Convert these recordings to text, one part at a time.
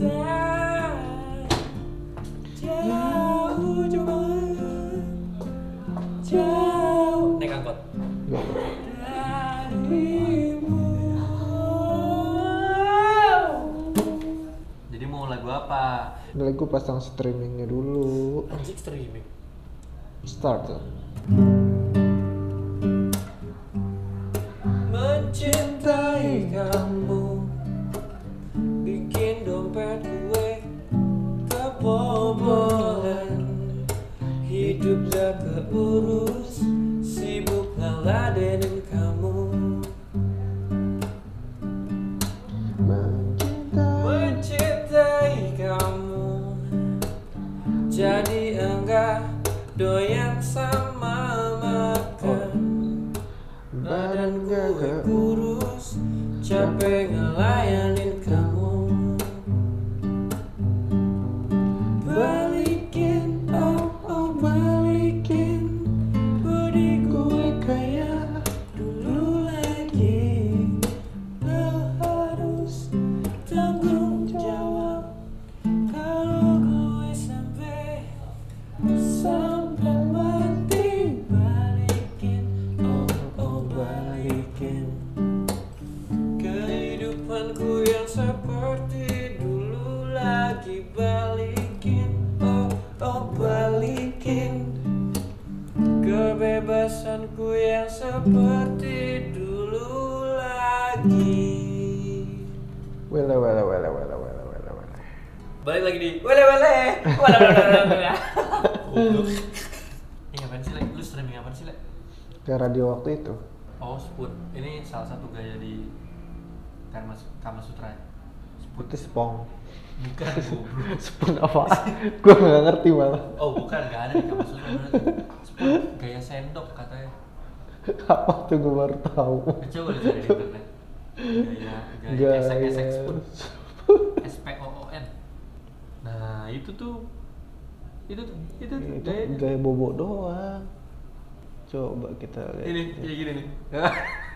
Jauh coba Jauh Naik angkot Nggak. Darimu Jadi mau lagu apa? Ini lagu pasang streamingnya dulu. Anjing streaming Start. Capek ngelayanin kamu. Balikin, oh oh balikin. Body gue kayak dulu lagi. Lo harus tanggung jawab Kalau gue sampai Sampai mati. Balikin, oh oh balikin Kehidupanku yang seperti dulu lagi balikin Oh oh balikin Kebebasanku yang seperti dulu lagi Wele wele wele wele wele wele wele. Balik lagi di wele wele wele wele wele. Ini ngapain sih, Le? Lu streaming apaan sih, Le? Ke radio waktu itu. Oh, Spoon. Ini salah satu gaya di Kama, Kama Sutra. Itu spong. Bukan, goblok. Spong apa? Gue nggak ngerti malah. Oh, bukan, nggak ada di Kama Sutra. Spoon, gaya sendok katanya. Apa tuh gue baru tahu. Coba lu cari di internet. Gaya, gaya, Gaya. esek-esek Spoon. S-P-O-O-N. Nah, itu tuh itu tuh, itu tuh Itu gayanya. gaya bobo doang. Coba kita lihat. Ini, kayak gini nih.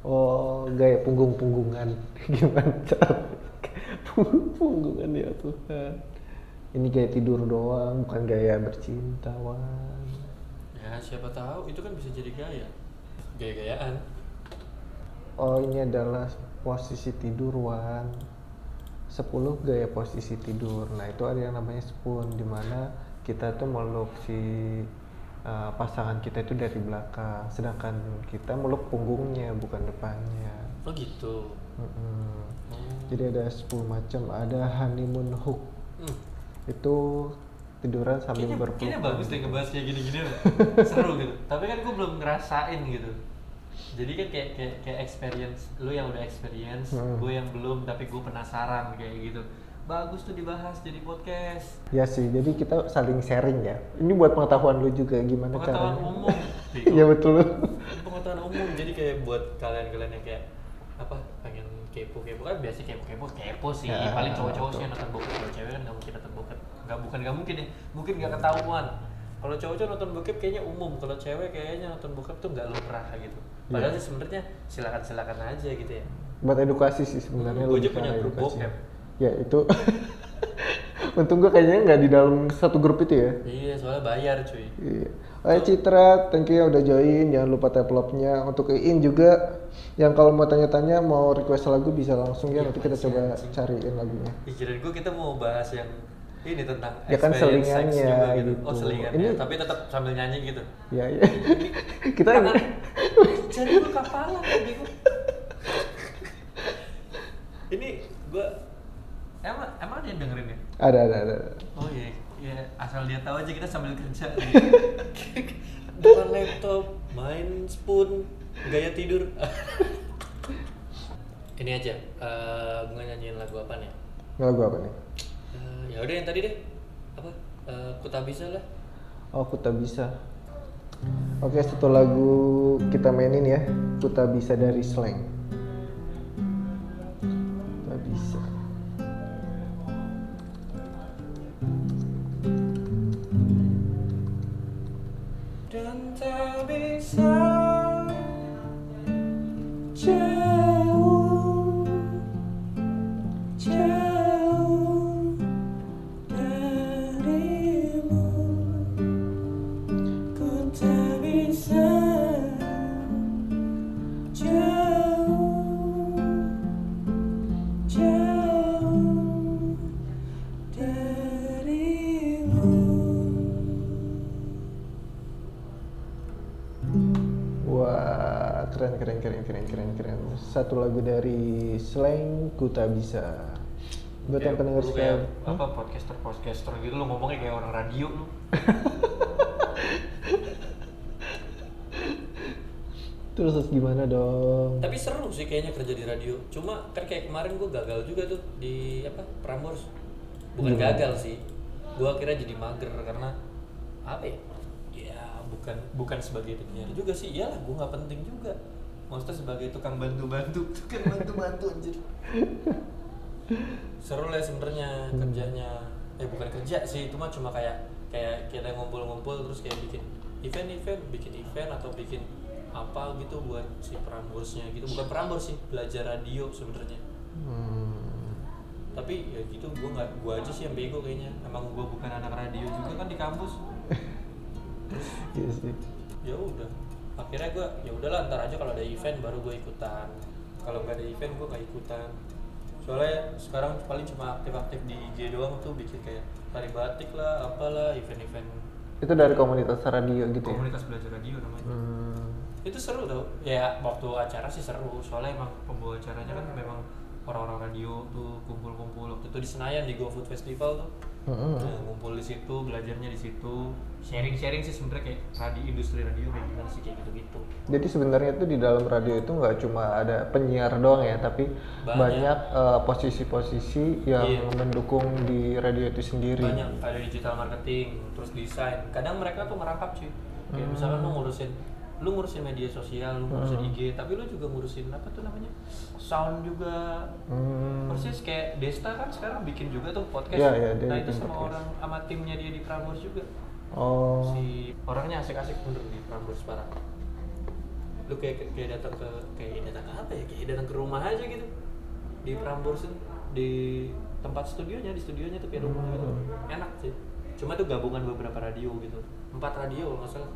Oh, gaya punggung-punggungan. Gimana cara? Punggung-punggungan ya Tuhan. Ini gaya tidur doang, bukan gaya bercinta, Wan. Ya, siapa tahu itu kan bisa jadi gaya. Gaya-gayaan. Oh, ini adalah posisi tidur, Wan. 10 gaya posisi tidur. Nah, itu ada yang namanya spoon di mana kita tuh meluk si uh, pasangan kita itu dari belakang, sedangkan kita meluk punggungnya bukan depannya. Oh gitu. Mm-mm. Oh. Jadi ada 10 macam, ada honeymoon hook. Hmm. Itu tiduran sambil Kayaknya, berpelukan. kayaknya bagus deh ngebahas kayak gini-gini. Seru gitu. Tapi kan gue belum ngerasain gitu. Jadi kan kayak kayak, kayak experience lu yang udah experience, Hmm. gue yang belum tapi gue penasaran kayak gitu. Bagus tuh dibahas jadi podcast. Ya sih, jadi kita saling sharing ya. Ini buat pengetahuan lu juga gimana Pengetahuan caranya. umum. Iya betul. Pengetahuan umum. Jadi kayak buat kalian-kalian yang kayak apa pengen kepo-kepo kan biasa kepo-kepo kepo sih. Ya, Paling cowok-cowok sih yang nonton bokep. Kalau cewek kan nggak mungkin nonton bokep. Nggak bukan nggak mungkin ya. Mungkin nggak ketahuan. Kalau cowok-cowok nonton bokep kayaknya umum. Kalau cewek kayaknya nonton bokep tuh nggak lumrah gitu. Padahal Iya. sih sebenarnya silakan-silakan aja gitu ya. Buat edukasi sih sebenarnya. Hmm, lebih aja punya grup bokep. Ya itu. Untung gua kayaknya nggak di dalam satu grup itu ya. Iya, soalnya bayar cuy. Iya. Oh Citra, thank you ya udah join. Jangan lupa tap love-nya. Untuk In juga, yang kalau mau tanya-tanya, mau request lagu bisa langsung ya. Iya, Nanti kita pasti, coba anjing. cariin lagunya. Pikiran gue kita mau bahas yang ini tentang Ya kan selingannya juga gitu. gitu. Oh selingannya, Ini- tapi tetap sambil nyanyi gitu. Ya, ya. kita Jadi gue kapalan lagi gue. Ini gue emang emang ada yang dengerin ya? ada, ada, ada. Oh iya, ya asal dia tahu aja kita sambil kerja. Depan laptop, main spoon, gaya tidur. Ini aja, eh gue nyanyiin lagu apa nih? Lagu apa nih? Eh, ya udah yang tadi deh, apa? Eh, ku tak bisa lah. Oh, aku tak bisa. Oke, satu lagu kita mainin ya. Ku tak bisa dari slang. Tak bisa satu lagu dari Slang Ku Tak Bisa. Buat yang Kayak pendengar sekalian. apa podcaster podcaster gitu lu ngomongnya kayak orang radio lu Terus gimana dong? tapi seru sih kayaknya kerja di radio cuma kan kayak kemarin gue gagal juga tuh di apa Prambors bukan Gimana? gagal sih gue akhirnya jadi mager karena apa ya ya bukan bukan sebagai penyiar juga sih iyalah gue nggak penting juga maksudnya sebagai tukang bantu-bantu. Tukang bantu-bantu anjir. Seru lah sebenarnya kerjanya. Eh bukan kerja sih itu mah cuma kayak kayak kita ngumpul-ngumpul terus kayak bikin event-event bikin event atau bikin apa gitu buat si Pramborsnya gitu. Bukan Prambors sih belajar radio sebenarnya. Hmm. tapi ya gitu gue nggak gue aja sih yang bego kayaknya. Emang gue bukan anak radio juga kan di kampus. Iya sih. ya udah akhirnya gue ya udahlah ntar aja kalau ada event baru gue ikutan. Kalau nggak ada event gue nggak ikutan. Soalnya sekarang paling cuma aktif-aktif di IG doang tuh bikin kayak tari batik lah apalah event-event. Itu dari komunitas radio gitu ya? komunitas belajar radio namanya. Hmm. itu seru tau. Ya waktu acara sih seru. Soalnya emang pembawa acaranya kan memang orang-orang radio tuh kumpul-kumpul waktu itu di Senayan di GoFood Festival tuh Mm-mm. Nah, ngumpul di situ belajarnya di situ sharing-sharing sih sebenarnya kayak radio industri radio kayak gimana sih kayak gitu-gitu Jadi sebenarnya tuh di dalam radio itu nggak cuma ada penyiar doang ya, tapi Banyak. banyak, eh, posisi-posisi yang Iya. mendukung di radio itu sendiri. banyak ada digital marketing terus desain kadang mereka tuh merangkap sih kayak misalkan lu ngurusin lu ngurusin media sosial lu ngurusin IG tapi lu juga ngurusin apa tuh namanya? Sound juga. Hmm. persis kayak Desta kan sekarang bikin juga tuh podcast. Iya, dia nah itu sama podcast. orang sama timnya dia di Prambors juga. Oh. si orangnya asik-asik bener di Prambors parah. Lu kayak kayak datang ke kayak datang ke apa ya? Kayak datang ke rumah aja gitu. Di Prambors di tempat studionya di studionya tuh kayak rumah gitu. Enak sih. Cuma tuh gabungan beberapa radio gitu. Empat radio kalau nggak salah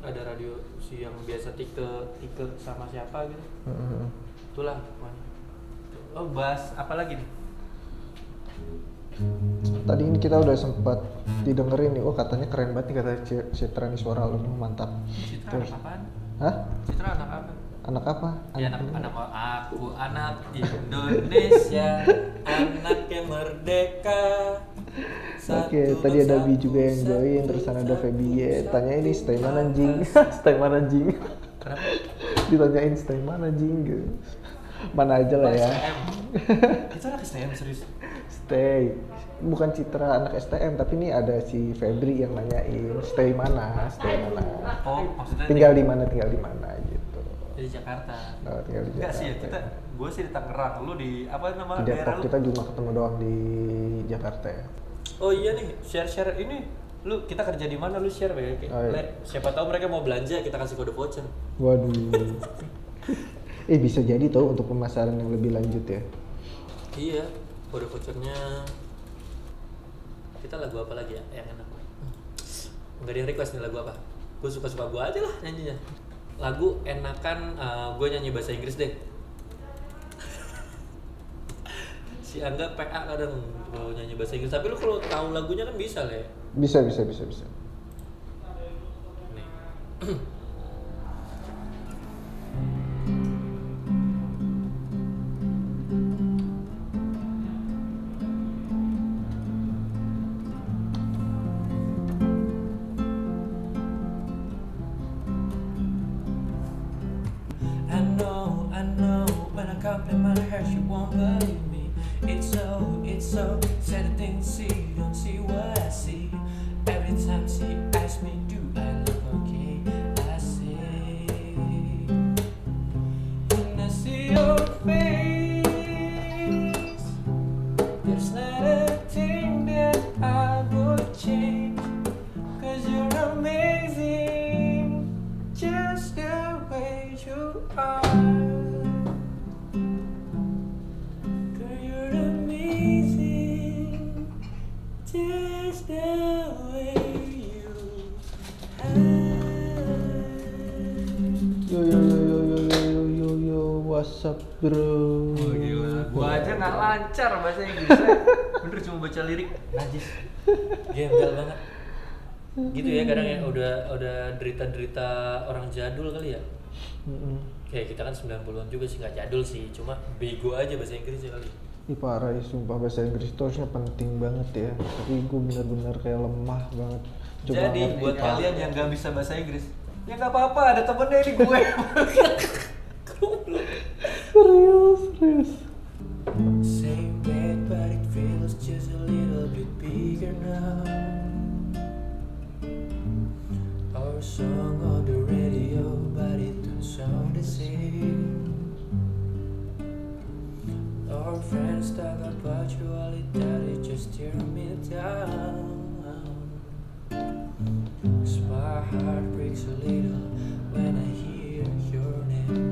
ada radio si yang biasa Tike Tike sama siapa gitu Mm-mm. itulah pokoknya oh bahas apa lagi nih Tadi ini kita udah sempat didengerin nih, oh katanya keren banget nih kata Citra nih suara lu mantap. Citra Terus, anak apaan? hah? Citra anak apa? Anak apa? Ya anak anak aku anak Indonesia, anak yang merdeka. Oke, tadi ada Bi juga yang join, terus ada Feby ya. Tanya ini stay mana anjing? stay mana anjing? Kenapa? Ditanyain stay mana anjing? gitu. Mana aja lah ya. STM. Itu anak STM serius. Stay. Bukan Citra anak STM, tapi ini ada si Febri yang nanyain stay mana, stay mana. Oh, maksudnya Tinggal di mana, tinggal di mana gitu. di Jakarta. Oh, tinggal di Enggak sih ya, Jakarta. kita gue sih di Tangerang, lu di apa nama Di daerah Depok lu? kita cuma ketemu doang di Jakarta ya. Oh iya nih, share-share ini lu kita kerja di mana? Lu share ya Oh, iya. Siapa tahu mereka mau belanja kita kasih kode voucher. Waduh. eh bisa jadi tau untuk pemasaran yang lebih lanjut ya. iya kode vouchernya. Kita lagu apa lagi ya? Yang enak. Nggak ada yang request nih lagu apa. Gue suka suka gue aja lah nyanyinya. Lagu enakan gue nyanyi bahasa Inggris deh si Angga PA kadang kalau nyanyi bahasa Inggris. Tapi lu kalau tahu lagunya kan bisa lah ya. Bisa bisa bisa bisa. nih just the way you. Yo yo yo yo yo yo yo yo what's up bro? Wah gila, gua aja nggak lancar bahasa Inggrisnya. Bener cuma baca lirik, najis. Gembel banget. Gitu ya kadang ya udah udah derita-derita orang jadul kali ya. Mm. Kayak kita kan 90-an juga sih nggak jadul sih, cuma bego aja bahasa Inggris kali. Ih parah ya, sumpah bahasa Inggris itu harusnya penting banget ya. Tapi gue bener-bener kayak lemah banget. Coba jadi ngerti, buat kalian yang nggak bisa bahasa Inggris ya nggak apa-apa ada temennya ini gue. Serius, serius. Same bed but it feels just a little bit bigger now. Our song on the radio but it don't sound the same friends talk about you all it just tear me down. Cause my heart breaks a little when I hear your name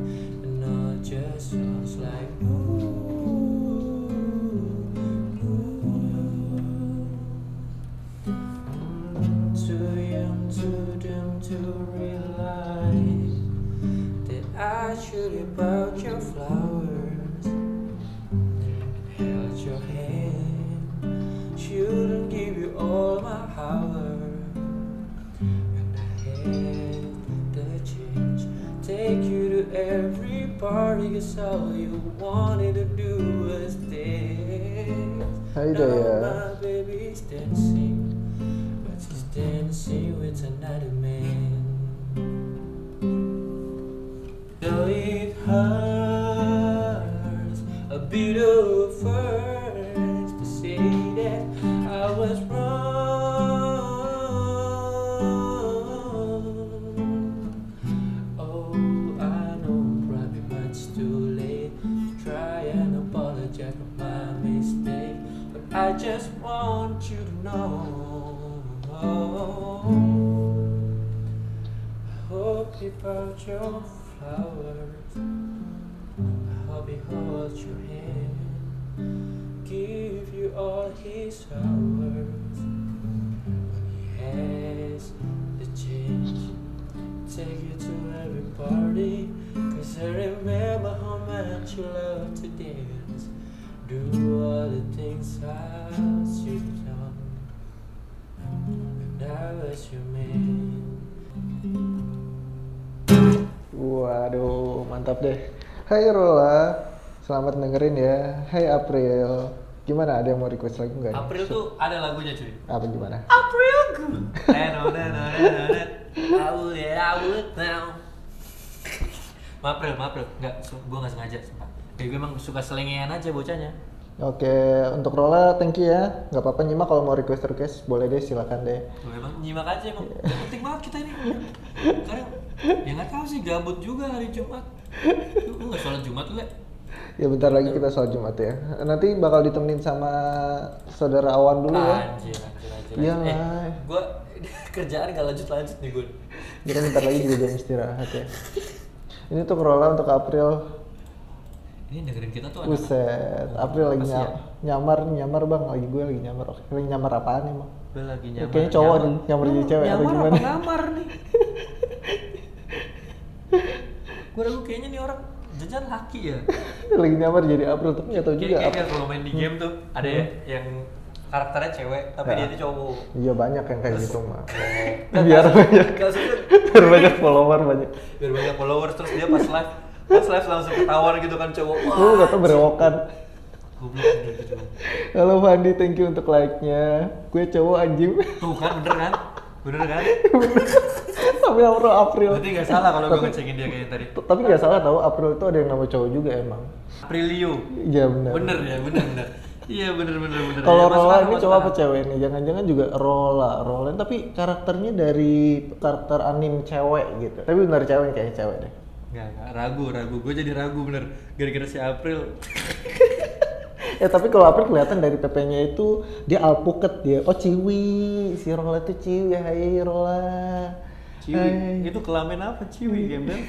Cause all you wanted to do was dance. Hai, Now my baby's dancing But she's dancing with another man. Though it hurts a bit of first your flowers. I hope he holds your hand, give you all his hours. When he has the change, take you to every party. Cause I remember how much you love to dance. Do all the things I should done. And I was your man. Waduh, mantap deh Hai Rola, selamat dengerin ya Hai April Gimana, ada yang mau request lagu nggak? April tuh ada lagunya cuy. Apa gimana? April good. I would I would now. Mapril, Mapril. Enggak, gua nggak sengaja, sumpah. Kayak gue emang suka selengean aja bocahnya. Oke, untuk Rola thank you ya Gak apa-apa nyimak kalau mau request-request Boleh deh, silakan deh Gue emang nyimak aja emang. Yang penting banget kita ini. Karena ya nggak tahu sih gabut juga hari Jumat. Lu nggak sholat Jumat lu, Le? Ya bentar lagi kita sholat Jumat ya Nanti bakal ditemenin sama saudara Awan dulu ya Anjir, anjir, anjir. Iya anjir. lah. Eh, gua kerjaan gak lanjut-lanjut nih gue. Ini kan bentar lagi juga jam istirahat ya Ini untuk Rola, untuk April Ini dengerin kita tuh anak Buset, April lagi nyam- nyamar, nyamar bang, lagi gue lagi nyamar. Lagi nyamar apaan emang? Gue lagi Ya, nyamar. kayaknya cowok nih, nyamar jadi cewek atau nyamar gimana? apa ngamar nih? gue ragu kayaknya nih orang jajan laki ya. lagi nyamar jadi April, tapi nggak tahu juga. Kayak apa. kayak kalau main di game tuh ada ya yang karakternya cewek tapi Ya. dia tuh cowok. Iya banyak yang kayak gitu mah. Biar banyak, biar banyak follower banyak. biar banyak followers terus dia pas live pas live langsung ketahuan gitu kan cowok. Wah, Lu tau berewokan. gitu. Halo Fandi, thank you untuk like-nya. Gue cowok anjing. Tuh kan bener kan? Bener kan? Tapi nomor April. Berarti nggak salah kalau gue ngecekin dia kayak tadi. Tapi nggak salah tahu April itu ada yang nama cowok juga emang. Aprilio. Iya benar. Bener ya, bener bener. Iya bener bener bener. Kalau Ya, Rola ini cowok apa cewek nih? Jangan-jangan juga Rola, Roland tapi karakternya dari karakter anim cewek gitu. Tapi benar cewek kayaknya cewek deh. Nggak, nggak, ragu, ragu. Gue jadi ragu bener. Gara-gara si April. Ya tapi kalau April kelihatan dari PP-nya itu dia alpuket dia. Oh Ciwi, si Rola itu Ciwi. Hai Rola. Ciwi. Hai. Itu kelamin apa Ciwi, gembel?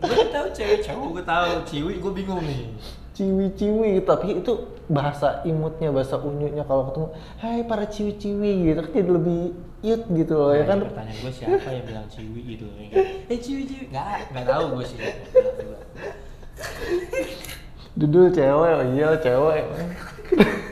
gue tahu cewek cowok, gue tahu Ciwi, gue bingung nih. Ciwi-ciwi tapi itu bahasa imutnya, bahasa unyunya kalau ketemu, "Hai para ciwi-ciwi" gitu kan jadi lebih cute gitu loh ya Nah, kan. ini Pertanyaan gue siapa yang bilang Ciwi gitu? ya kan? Eh Ciwi Ciwi, nggak, nggak tahu gue sih. Dudul cewek, oh iya cewek.